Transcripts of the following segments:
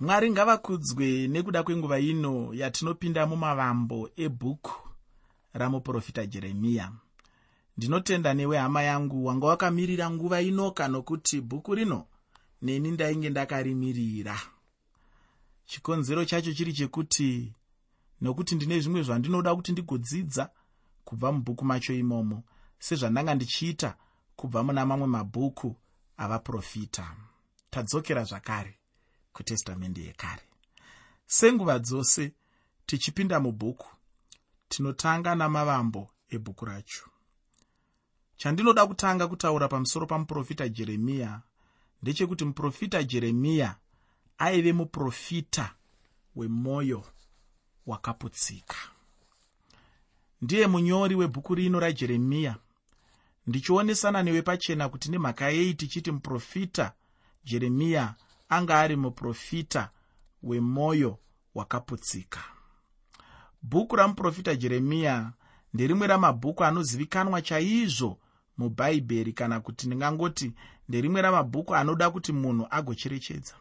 mwari ngavakudzwe nekuda kwenguva ino yatinopinda mumavambo ebhuku ramuprofita jeremiya. Ndinotenda newe hama yangu wanga wakamirira nguva inoka nokuti bhuku rino. Neni ndainge ndakarimirira. Chikonzero chacho chiri chekuti nokuti ndine zvimwe zvandinoda kuti ndigodzidza kubva mubhuku macho imomo sezvandanga ndichiita kubva muna mamwe mabhuku avaprofita. Tadzokera zvakare kutestamende yekare. Senguva dzose tichipinda mubhuku tinotanga namavambo ebhuku racho. Chandinoda kutanga kutaura pamusoro pamuprofita jeremiya ndechekuti muprofita jeremiya aive muprofita wemwoyo wakaputsika. Ndiye munyori webhuku rino rajeremiya ndichionesana newe pachena kuti nemhaka yei tichiti muprofita jeremiya anga ari muprofita wemwoyo wakaputsika. Bhuku ramuprofita jeremiya nderimwe ramabhuku anozivikanwa chaizvo mubhaibheri kana kuti ndingangoti nderimwe ramabhuku anoda kuti munhu agocherechedza.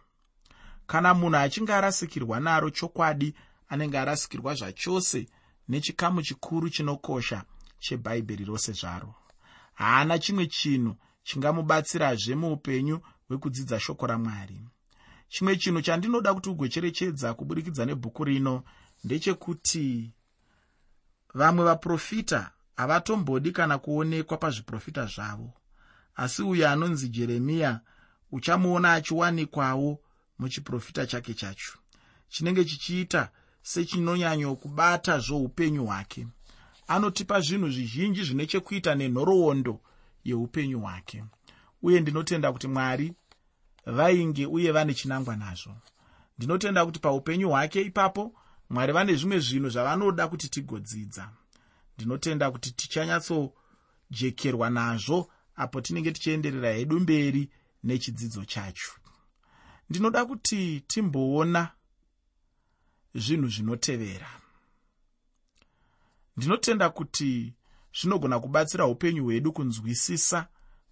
Kana munhu achinge arasikirwa naro chokwadi anenge arasikirwa zvachose nechikamu chikuru chinokosha chebhaibheri rose zvaro. Haana chimwe chinhu chingamubatsirazve muupenyu hwekudzidza shoko ramwari chimwe chinhu chandinoda kuti ugocherechedza kuburikidza nebhuku rino ndechekuti vamwe vaprofita havatombodi kana kuonekwa pazviprofita zvavo. Asi uyo anonzi jeremiya uchamuona achiwanikwawo muchiprofita chake chacho. Chinenge chichiita sechinonyanyokubata zvoupenyu hwake. Anotipa zvinhu zvizhinji zvine chekuita nenhoroondo yeupenyu hwake. Uye ndinotenda kuti mwari vainge uye vane chinangwa nazvo ndinotenda kuti paupenyu hwake ipapo mwari vane zvimwe zvinhu zvavanoda kuti tigodzidza. Ndinotenda kuti tichanyatsojekerwa nazvo apo tinenge tichienderera hedu mberi nechidzidzo chacho. Ndinoda kuti timboona zvinhu zvinotevera. Ndinotenda kuti zvinogona kubatsira upenyu hwedu kunzwisisa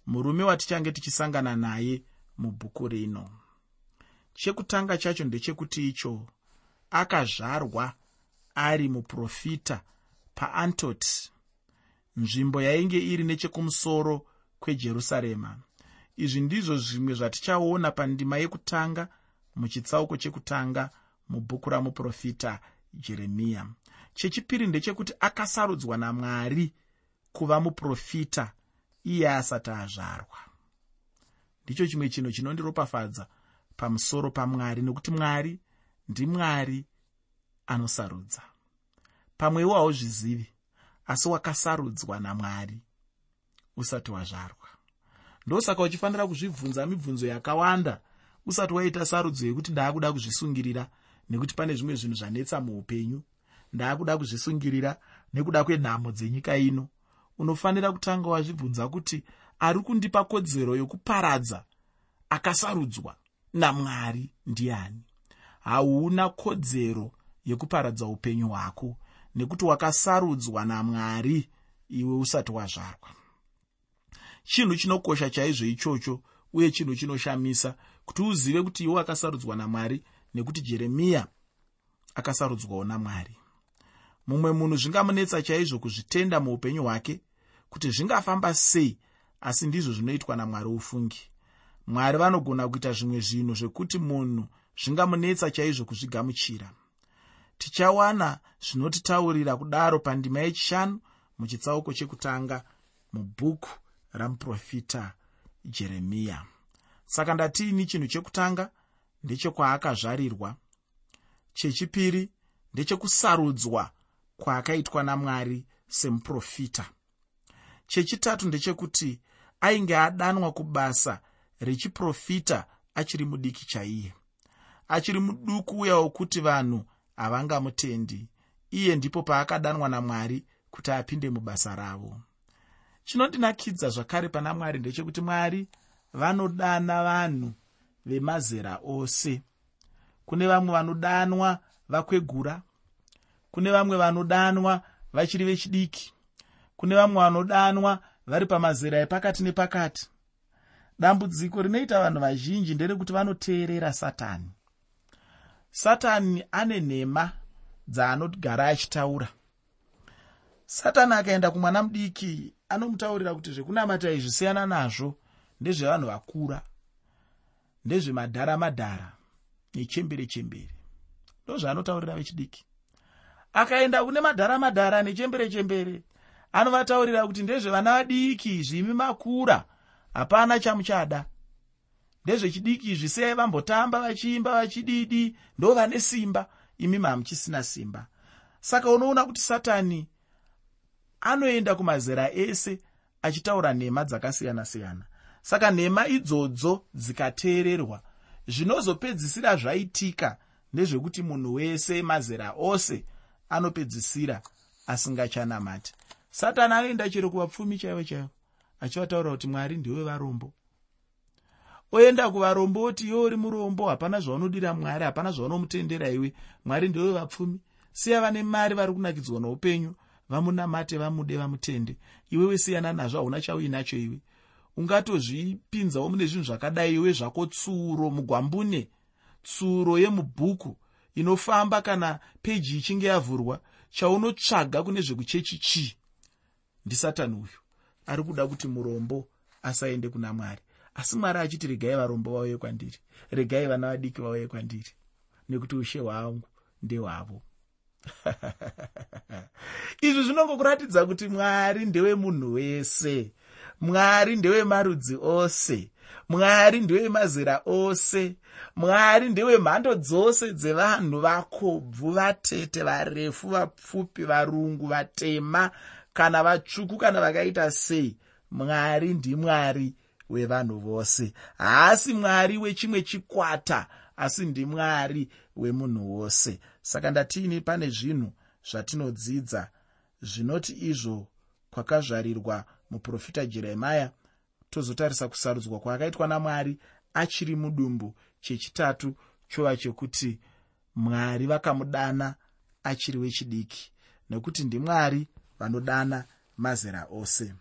murume watichange tichisangana naye mubhuku rino. Chekutanga chacho ndechekuti icho akazvarwa ari muprofita paantoti nzvimbo yainge iri nechekumusoro kwejerusarema. Izvi ndizvo zvimwe zvatichaona pandima yekutanga muchitsauko chekutanga mubhuku ramuprofita jeremiya. Chechipiri ndechekuti akasarudzwa namwari kuva muprofita iye asati azvarwa ndicho chimwe chinhu chinondiropafadza pamusoro pamwari nokuti mwari ndimwari anosarudza. Pamwewo hauzvizivi asi wakasarudzwa namwari usati wazvarwa. Ndosaka uchifanira kuzvibvunza mibvunzo yakawanda usati waita sarudzo yekuti ndaakuda kuzvisungirira nekuti pane zvimwe zvinhu zvanetsa muupenyu. Ndaakuda kuzvisungirira nekuda kwenhamo dzenyika ino. Unofanira kutanga wazvibvunza kuti ari kundipa kodzero yokuparadza akasarudzwa namwari ndiani. Hauna kodzero yekuparadza upenyu hwako nekuti wakasarudzwa namwari iwe usati wazvarwa. Chinhu chinokosha chaizvo ichocho uye chinhu chinoshamisa kuti uzive kuti iwe akasarudzwa namwari nekuti jeremiya akasarudzwawo namwari. Mumwe munhu zvingamunetsa chaizvo kuzvitenda muupenyu hwake kuti zvingafamba sei asi ndizvo zvinoitwa namwari ufungi. Mwari vanogona kuita zvimwe zvinhu zvekuti munhu zvingamunetsa chaizvo kuzvigamuchira. Tichawana zvinotitaurira kudaro pandima yechishanu muchitsauko chekutanga mubhuku ramuprofita jeremiya. Saka ndatiini chinhu chekutanga? Ndechekwaakazvarirwa chechipiri ndechekusarudzwa kwaakaitwa namwari semuprofita. Chechitatu ndechekuti ainge adanwa kubasa rechiprofita achiri mudiki chaiye. Achiri muduku uya wokuti vanhu havangamutendi. Iye ndipo paakadanwa namwari kuti apinde mubasa ravo. Chinondinakidza zvakare pana mwari ndechekuti mwari vanodana vanhu vemazera ose. Kune vamwe vanodanwa vakwegura kune vamwe vanodanwa vachiri vechidiki kune vamwe vanodanwa vari pamazera epakati nepakati. Dambudziko rinoita vanhu vazhinji nderekuti vanoteerera satani. Satani ane nhema dzaanogara achitaura. Satani akaenda kumwana mudiki anomutaurira kuti zvekunamata izvisiyana nazvo ndezvevanhu vakura ndezvemadhara madhara nechembere chembere ndo zvaanotaurira vechidiki. Akaenda kune madhara madhara nechembere chembere anovataurira kuti ndezvevana vadiki zvimi makura hapana chamuchada. Ndezvechidiki izvi siyai vambotamba vachiimba vachididi ndo vane simba imi mamuchisina simba. Saka unoona kuti satani anoenda kumazera ese achitaura nhema dzakasiyana-siyana. Saka nhema idzodzo dzikateererwa. Zvinozopedzisira zvaitika ndezvekuti munhu wese mazera ose anopedzisira asingachanamati satani anoenda chero kuvapfumi chaivo chaivo achivataura kuti mwari ndewe varombo. Oenda kuvarombo oti iwe uri murombo hapana zvaunodira mwari hapana zvaunomutendera iwe. Mwari ndewe vapfumi. Siya vane mari vari kunakidzwa noupenyu vamunamate vamude vamutende. Iwe wesiyana nazvo hauna chauinacho iwe. Ungatozvipinzawo mune zvinhu zvakadai iwe zvako tsuro mugwambune tsuro yemubhuku inofamba kana peji ichinge yavhurwa chaunotsvaga kune zvekuchechi chii ndisatani uyu. Ari kuda kuti murombo asaende kuna mwari. Asi mwari achiti regai varombo vauye kwandiri. Regai vana vadiki vauye kwandiri. Nekuti ushe hwangu ndehwavo izvi zvinongokuratidza kuti mwari ndewemunhu wese. Mwari ndewemarudzi ose. Mwari ndewemazera ose. Mwari ndewemhando dzose dzevanhu vakobvu vatete varefu vapfupi varungu vatema kana vatsvuku kana vakaita sei mwari ndimwari wevanhu vose. Haasi mwari wechimwe chikwata asi ndimwari wemunhu wose. Saka ndatiini pane zvinhu zvatinodzidza zvinoti izvo kwakazvarirwa muprofita jeremya tozotarisa kusarudzwa kwaakaitwa namwari achiri mudumbu chechitatu chova chekuti mwari vakamudana achiri wechidiki. Nekuti ndimwari vanodana mazera ose.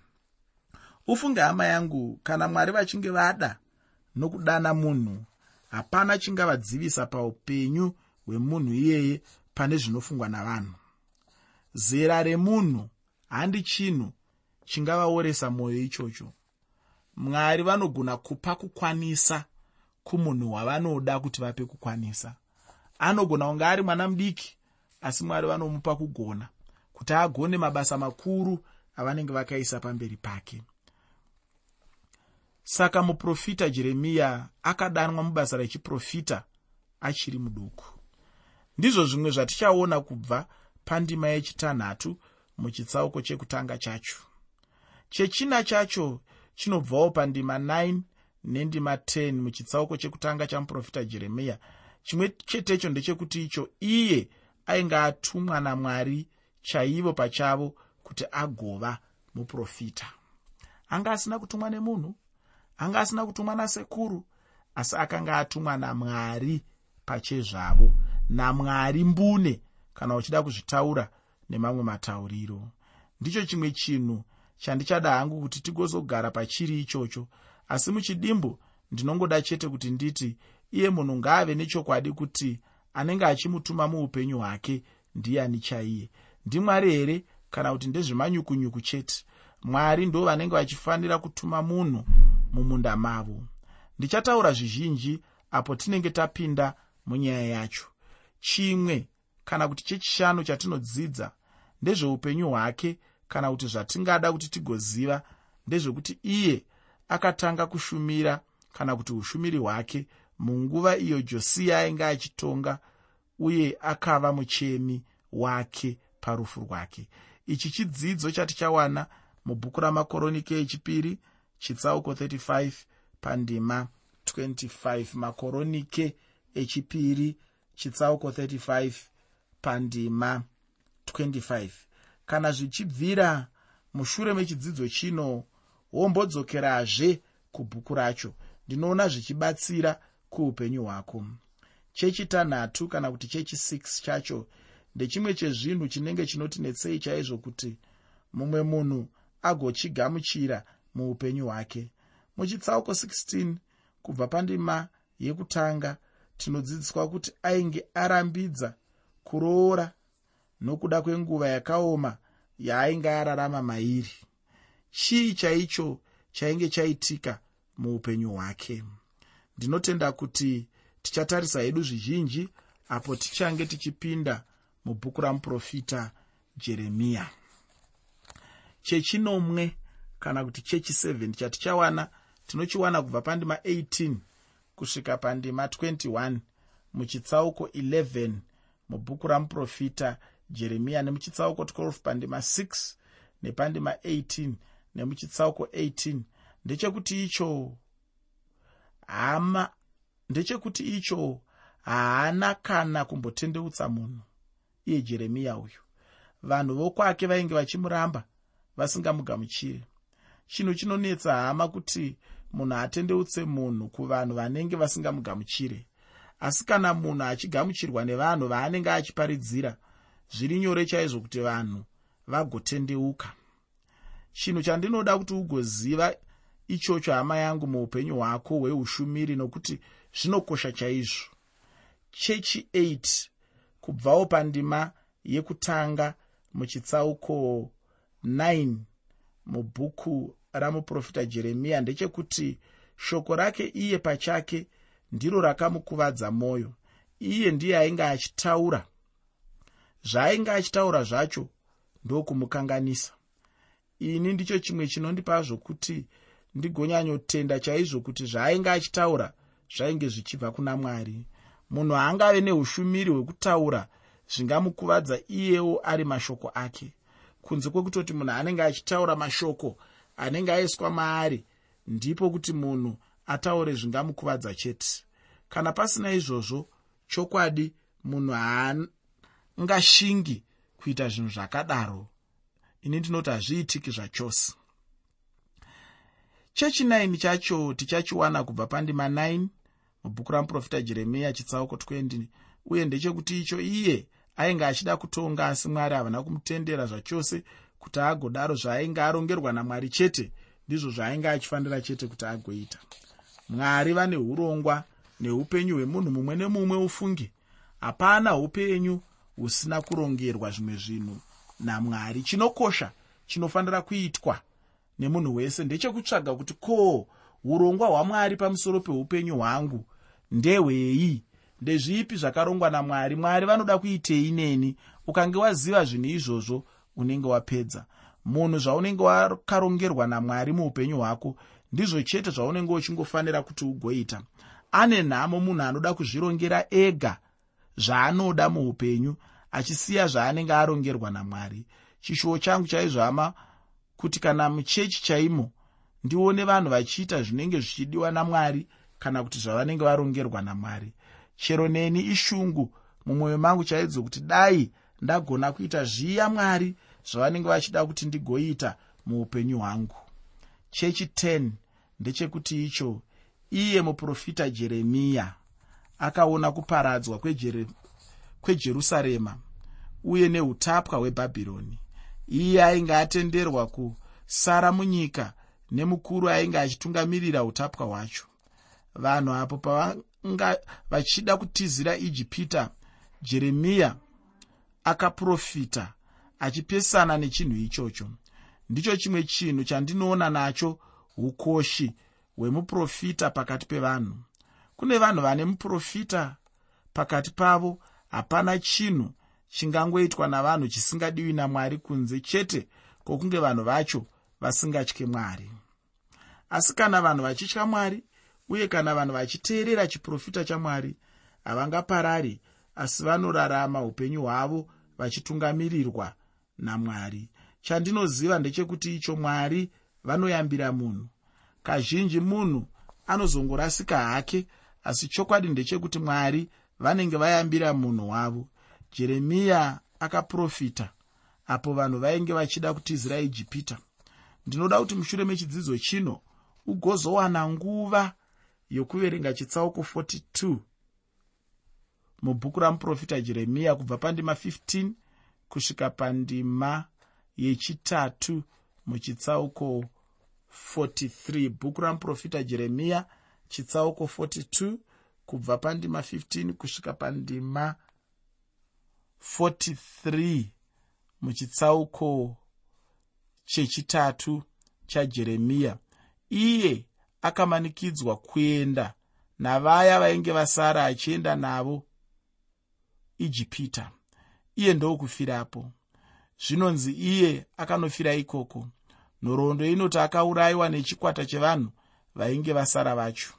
Ufunge hama yangu kana mwari vachinge vada nokudana munhu hapana chingavadzivisa paupenyu hwemunhu iyeye pane zvinofungwa navanhu. Zera remunhu handi chinhu chingavaoresa mwoyo ichocho. Mwari vanogona kupa kukwanisa kumunhu wavanoda kuti vape kukwanisa. Anogona kunge ari mwana mudiki asi mwari vanomupa kugona kuti agone mabasa makuru avanenge vakaisa pamberi pake. Saka muprofita jeremiya akadanwa mubasa rechiprofita achiri muduku. Ndizvo zvimwe zvatichaona kubva pandima yechitanhatu muchitsauko chekutanga chacho. Chechina chacho chinobvawo pandima 9 nendima 10 muchitsauko chekutanga chamuprofita jeremiya. Chimwe chetecho ndechekuti icho iye ainge atumwa namwari chaivo pachavo kuti agova muprofita. Anga asina kutumwa nemunhu anga asina kutumwa nasekuru asi akanga atumwa namwari pachezvavo namwari mbune kana uchida kuzvitaura nemamwe matauriro. Ndicho chimwe chinhu chandichada hangu kuti tigozogara pachiri ichocho asi muchidimbu ndinongoda chete kuti nditi iye munhu ngaave nechokwadi kuti anenge achimutuma muupenyu hwake ndiani chaiye ndimwari here? Kana kuti ndezvemanyukunyuku chete? Mwari ndo vanenge vachifanira kutuma munhu mumunda mavo. Ndichataura zvizhinji apo tinenge tapinda munyaya yacho. Chimwe kana kuti chechishanu chatinodzidza ndezveupenyu hwake kana kuti zvatingada kuti tigoziva ndezvekuti iye akatanga kushumira kana kuti ushumiri hwake munguva iyo josiya ainge achitonga uye akava muchemi wake parufu rwake. Ichi chidzidzo chatichawana mubhuku ramakoronike echipiri chitsauko 35 pandima 25 makoronike echipiri chitsauko 35 pandima 25 kana zvichibvira mushure mechidzidzo chino wombodzokerazve kubhuku racho. Ndinoona zvichibatsira kuupenyu hwako. Chechitanhatu kana kuti chechi6 chacho ndechimwe chezvinhu chinenge chinotinetsei chaizvo kuti mumwe munhu agochigamuchira muupenyu hwake. Muchitsauko 16 kubva pandima yekutanga tinodzidziswa kuti ainge arambidza kuroora nokuda kwenguva yakaoma yaainge ararama mairi. Chii chaicho chainge chaitika muupenyu hwake? Ndinotenda kuti tichatarisa hedu zvizhinji apo tichange tichipinda mubhuku ramuprofita jeremiya chechinomwe kana kuti chechi 7 chatichawana tinochiwana kubva pandima 18 kusvika pandima 21 muchitsauko 11 mubhuku ramuprofita jeremiya nemuchitsauko 12 pandima 6 nepandima 18 nemuchitsauko 18 ndechekuti icho hama ndechekuti icho haana kana kumbotendeutsa munhu iye jeremiya uyu. Vanhu vokwake vainge vachimuramba vasingamugamuchiri. Chinhu chinonetsa hama kuti munhu atendeutse munhu kuvanhu vanenge vasingamugamuchire asi kana munhu achigamuchirwa nevanhu vaanenge achiparidzira zviri nyore chaizvo kuti vanhu vagotendeuka. Chinhu chandinoda kuti ugoziva ichocho hama yangu muupenyu hwako hweushumiri nokuti zvinokosha chaizvo. Chechi 8 kubvawo pandima yekutanga muchitsauko 9 mubhuku ramuprofita jeremiya ndechekuti shoko rake iye pachake ndiro rakamukuvadza mwoyo iye ndiye ainge achitaura. Zvaainge achitaura zvacho ndokumukanganisa. Ini ndicho chimwe chinondipa zvokuti ndigonyanyotenda chaizvo kuti zvaainge achitaura zvainge zvichibva kuna mwari munhu haangave neushumiri hwekutaura zvingamukuvadza iyewo ari mashoko ake. Kunze kwekutoti munhu anenge achitaura mashoko anenge aiswa maari ndipo kuti munhu ataure zvingamukuvadza chete. Kana pasina izvozvo chokwadi munhu haangashingi kuita zvinhu zvakadaro. Ini ndinoti hazviitiki zvachose. Chechi9 chacho tichachiwana kubva pandima 9 mubhuku ramuprofita jeremiya chitsauko 20 uye ndechekuti icho iye ainge achida kutonga asi mwari havana kumutendera zvachose kuti agodaro zvaainge arongerwa namwari chete ndizvo zvaainge achifanira chete kuti agoita. Mwari vane urongwa neupenyu hwemunhu mumwe nemumwe ufunge hapana upenyu husina kurongerwa zvimwe zvinhu. Namwari chinokosha chinofanira kuitwa nemunhu wese. Ndechekutsvaga kuti ko urongwa hwamwari pamusoro peupenyu hwangu ndehwei ndezvipi zvakarongwa namwari? Mwari vanoda kuitei neni? Ukange waziva zvinhu izvozvo unenge wapedza. Munhu zvaunenge wakarongerwa namwari muupenyu hwako ndizvo chete zvaunenge uchingofanira kuti ugoita. Ane nhamo munhu anoda kuzvirongera ega zvaanoda muupenyu achisiya zvaanenge arongerwa namwari. Chishuwo changu chaizvo hama kuti kana muchechi chaimo ndione vanhu vachiita zvinenge zvichidiwa namwari kana kuti zvavanenge varongerwa namwari. Chero neni ishungu mumwoyo mangu chaidzo kuti dai ndagona kuita zviya mwari zvavanenge vachida kuti ndigoita muupenyu hwangu. Chechi 10 ndechekuti icho iye muprofita jeremiya akaona kuparadzwa kwejerusarema uye neutapwa hwebhabhironi. Iye ainge atenderwa kusara munyika nemukuru ainge achitungamirira utapwa hwacho vanhu apo pavanga vachida kutizira ijipita jeremiya akaprofita achipesana nechinhu ichocho. Ndicho chimwe chinhu chandinoona nacho ukoshi hwemuprofita pakati pevanhu. Kune vanhu vane muprofita pakati pavo hapana chinhu chingangoitwa navanhu chisingadiwi namwari kunze chete kwokunge vanhu vacho vasingatye mwari. Asi kana vanhu vachitya mwari uye kana vanhu vachiteerera chiprofita chamwari havangaparari asi vanorarama upenyu hwavo vachitungamirirwa namwari. Chandinoziva ndechekuti icho mwari vanoyambira munhu. Kazhinji munhu anozongorasika hake asi chokwadi ndechekuti mwari vanenge vayambira munhu wavo. Jeremiya akaprofita apo vanhu vainge vachida kutizira ijipita. Ndinoda kuti mushure mechidzidzo chino ugozowana nguva yokuverenga chitsauko 42 mubhuku ramuprofita jeremiya kubva pandima 15 kusvika pandima yechitatu muchitsauko 43 bhuku ramuprofita jeremiya chitsauko 42 kubva pandima 15 kusvika pandima 43 muchitsauko chechitatu chajeremiya iye akamanikidzwa kuenda navaya vainge vasara achienda navo ijipita. Iye ndokufirapo. Zvinonzi iye akanofira ikoko. Nhoroondo inoti akaurayiwa nechikwata chevanhu vainge vasara vacho.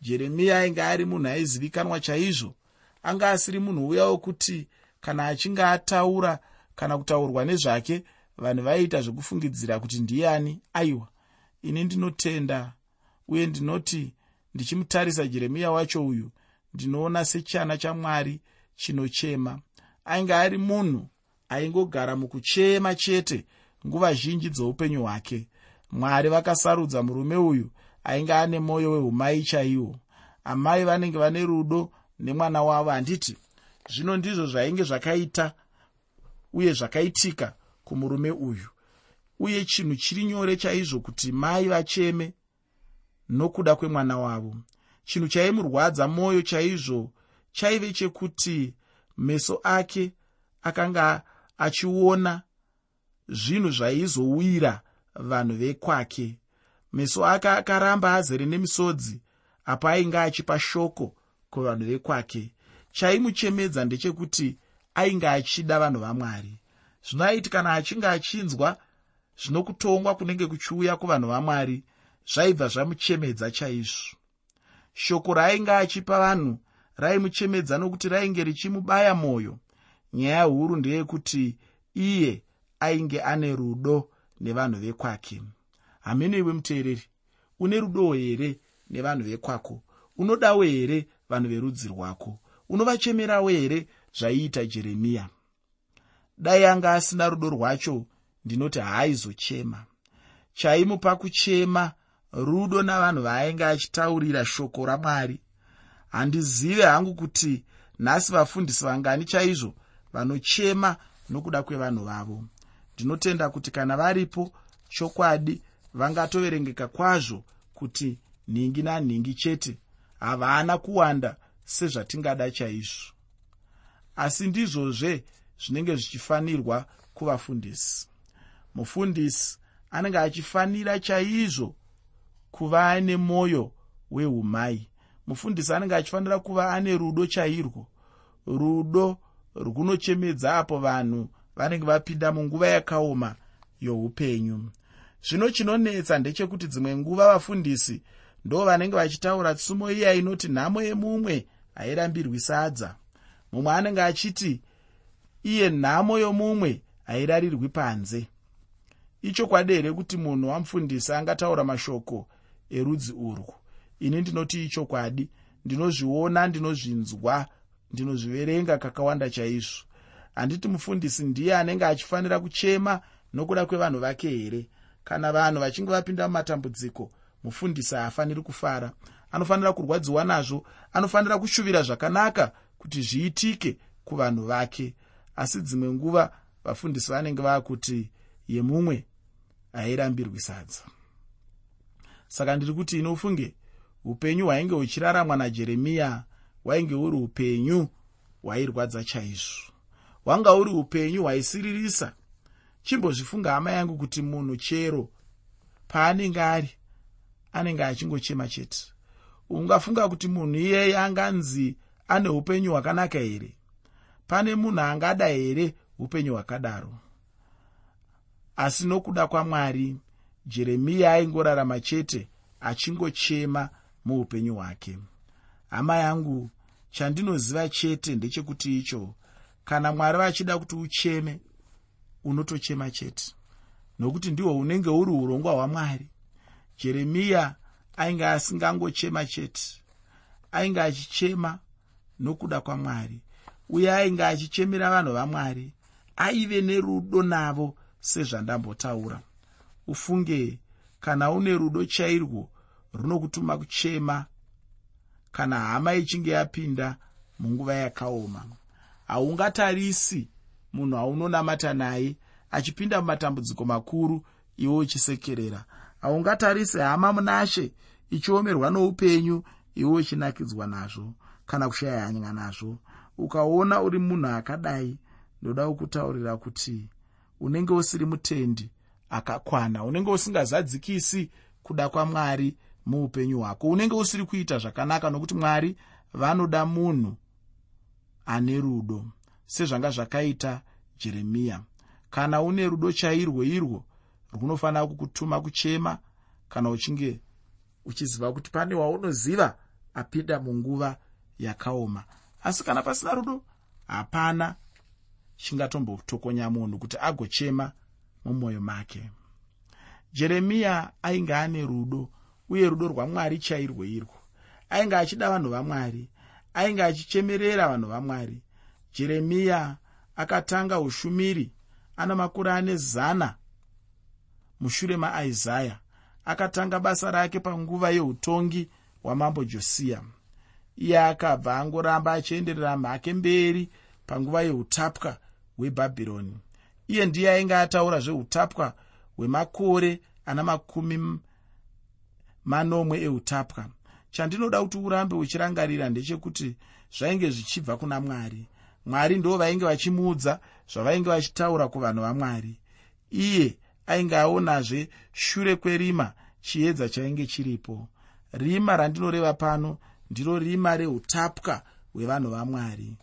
Jeremiya ainge ari munhu aizivikanwa chaizvo anga asiri munhu uya wokuti kana achinge ataura kana kutaurwa nezvake vanhu vaiita zvekufungidzira kuti ndiani aiwa. Ini ndinotenda uye ndinoti ndichimutarisa jeremiya wacho uyu ndinoona sechana chamwari chinochema. Ainge ari munhu aingogara mukuchema chete nguva zhinji dzoupenyu hwake. Mwari vakasarudza murume uyu ainge ane mwoyo weumai chaiwo. Amai vanenge vane rudo nemwana wavo handiti zvino ndizvo zvainge zvakaita uye zvakaitika kumurume uyu. Uye chinhu chiri nyore chaizvo kuti mai vacheme nokuda kwemwana wavo. Chinhu chaimurwadza mwoyo chaizvo chaive chekuti meso ake akanga achiona zvinhu zvaizowira vanhu vekwake. Meso ake akaramba azere nemisodzi apo ainge achipa shoko kuvanhu vekwake. Chaimuchemedza ndechekuti ainge achida vanhu vamwari. Zvinoaiti kana achinge achinzwa zvino kutongwa kunenge kuchiuya kuvanhu vamwari zvaibva zvamuchemedza chaizvo. Shoko raainge achipa vanhu raimuchemedza nokuti rainge richimubaya mwoyo. Nyaya huru ndeyekuti iye ainge ane rudo nevanhu vekwake. Hamenoiwe muteereri une rudo here nevanhu vekwako? Unodawo here vanhu verudzi rwako? Unovachemerawo here zvaiita jeremiya? Dai anga asina rudo rwacho ndinoti haaizochema. Chaimupa kuchema rudo navanhu vaainge achitaurira shoko ramwari. Handizive hangu kuti nhasi vafundisi vangani chaizvo vanochema nokuda kwevanhu vavo. Ndinotenda kuti kana varipo chokwadi vangatoverengeka kwazvo kuti nhingi nanhingi chete havana kuwanda sezvatingada chaizvo. Asi ndizvozve zvinenge zvichifanirwa kuvafundisi. Mufundisi anenge achifanira chaizvo kuva ane mwoyo weumai mufundisi anenge achifanira kuva ane rudo chairwo. Rudo runochemedza apo vanhu vanenge vapinda munguva yakaoma youpenyu. Zvino chinonetsa ndechekuti dzimwe nguva vafundisi ndo vanenge vachitaura tsumo iya inoti nhamo yemumwe hairambirwi sadza. Mumwe anenge achiti iye nhamo yomumwe hairarirwi panze. Ichokwadi here kuti munhu wamufundisi angataura mashoko erudzi urwu. Ini ndinoti ichokwadi ndinozviona ndinozvinzwa ndinozviverenga kakawanda chaizvo. Handiti mufundisi ndiye anenge achifanira kuchema nokuda kwevanhu vake here? Kana vanhu vachinge vapinda mumatambudziko mufundisi haafaniri kufara. Anofanira kurwadziwa nazvo anofanira kushuvira zvakanaka kuti zviitike kuvanhu vake. Asi dzimwe nguva vafundisi vanenge vaakuti yemumwe hairambirwi sadza saka ndiri kuti inofunge upenyu hwainge huchiraramwa najeremiya hwainge huri upenyu hwairwadza chaizvo. Hwanga huri upenyu hwaisiririsa. Chimbozvifunga hama yangu kuti munhu chero paanenge ari anenge achingochema chete. Ungafunga kuti munhu iyeye anganzi ane upenyu hwakanaka here? Pane munhu angada here upenyu hwakadaro? Asi nokuda kwamwari jeremiya aingorarama chete achingochema muupenyu hwake. Hama yangu chandinoziva chete ndechekuti icho kana mwari vachida kuti ucheme unotochema chete. Nokuti ndihwo unenge uri urongwa hwamwari. Jeremiya ainge asingangochema chete ainge achichema nokuda kwamwari uye ainge achichemera vanhu vamwari aive nerudo navo sezvandambotaura ufunge. Kana une rudo chairwo runokutuma kuchema. Kana hama ichinge yapinda munguva yakaoma. Haungatarisi munhu aunonamata naye. Achipinda mumatambudziko makuru iwe uchisekerera. Haungatarisi hama munashe ichiomerwa noupenyu iwe uchinakidzwa nazvo kana kushaya hanya nazvo. Ukaona uri munhu akadai ndoda kukutaurira kuti unenge usiri mutendi akakwana. Unenge usingazadzikisi kuda kwamwari muupenyu hwako. Unenge usiri kuita zvakanaka nokuti mwari vanoda munhu ane rudo sezvanga zvakaita jeremiya. Kana une rudo chairwo irwo runofanira kukutuma kuchema kana uchinge uchiziva kuti pane waunoziva apinda munguva yakaoma. Asi kana pasina rudo hapana chingatombotokonya munhu kuti agochema mumwoyo make. Jeremiya ainge ane rudo uye rudo rwamwari chairwo irwo. Ainge achida vanhu vamwari ainge achichemerera vanhu vamwari. Jeremiya akatanga ushumiri ana makore ane zana mushure maaizaya akatanga basa rake panguva yeutongi hwamambo josiya. Iye akabva angoramba achienderera mhake mberi panguva yeutapwa hwebhabhironi iye ndiye ainge ataura zveutapwa hwemakore ana makumi manomwe eutapwa. Chandinoda kuti urambe uchirangarira ndechekuti zvainge zvichibva kuna mwari. Mwari ndo vainge vachimuudza zvavainge vachitaura kuvanhu vamwari. Iye ainge aonazve shure kwerima chiedza chainge chiripo. Rima randinoreva pano ndiro rima reutapwa hwevanhu vamwari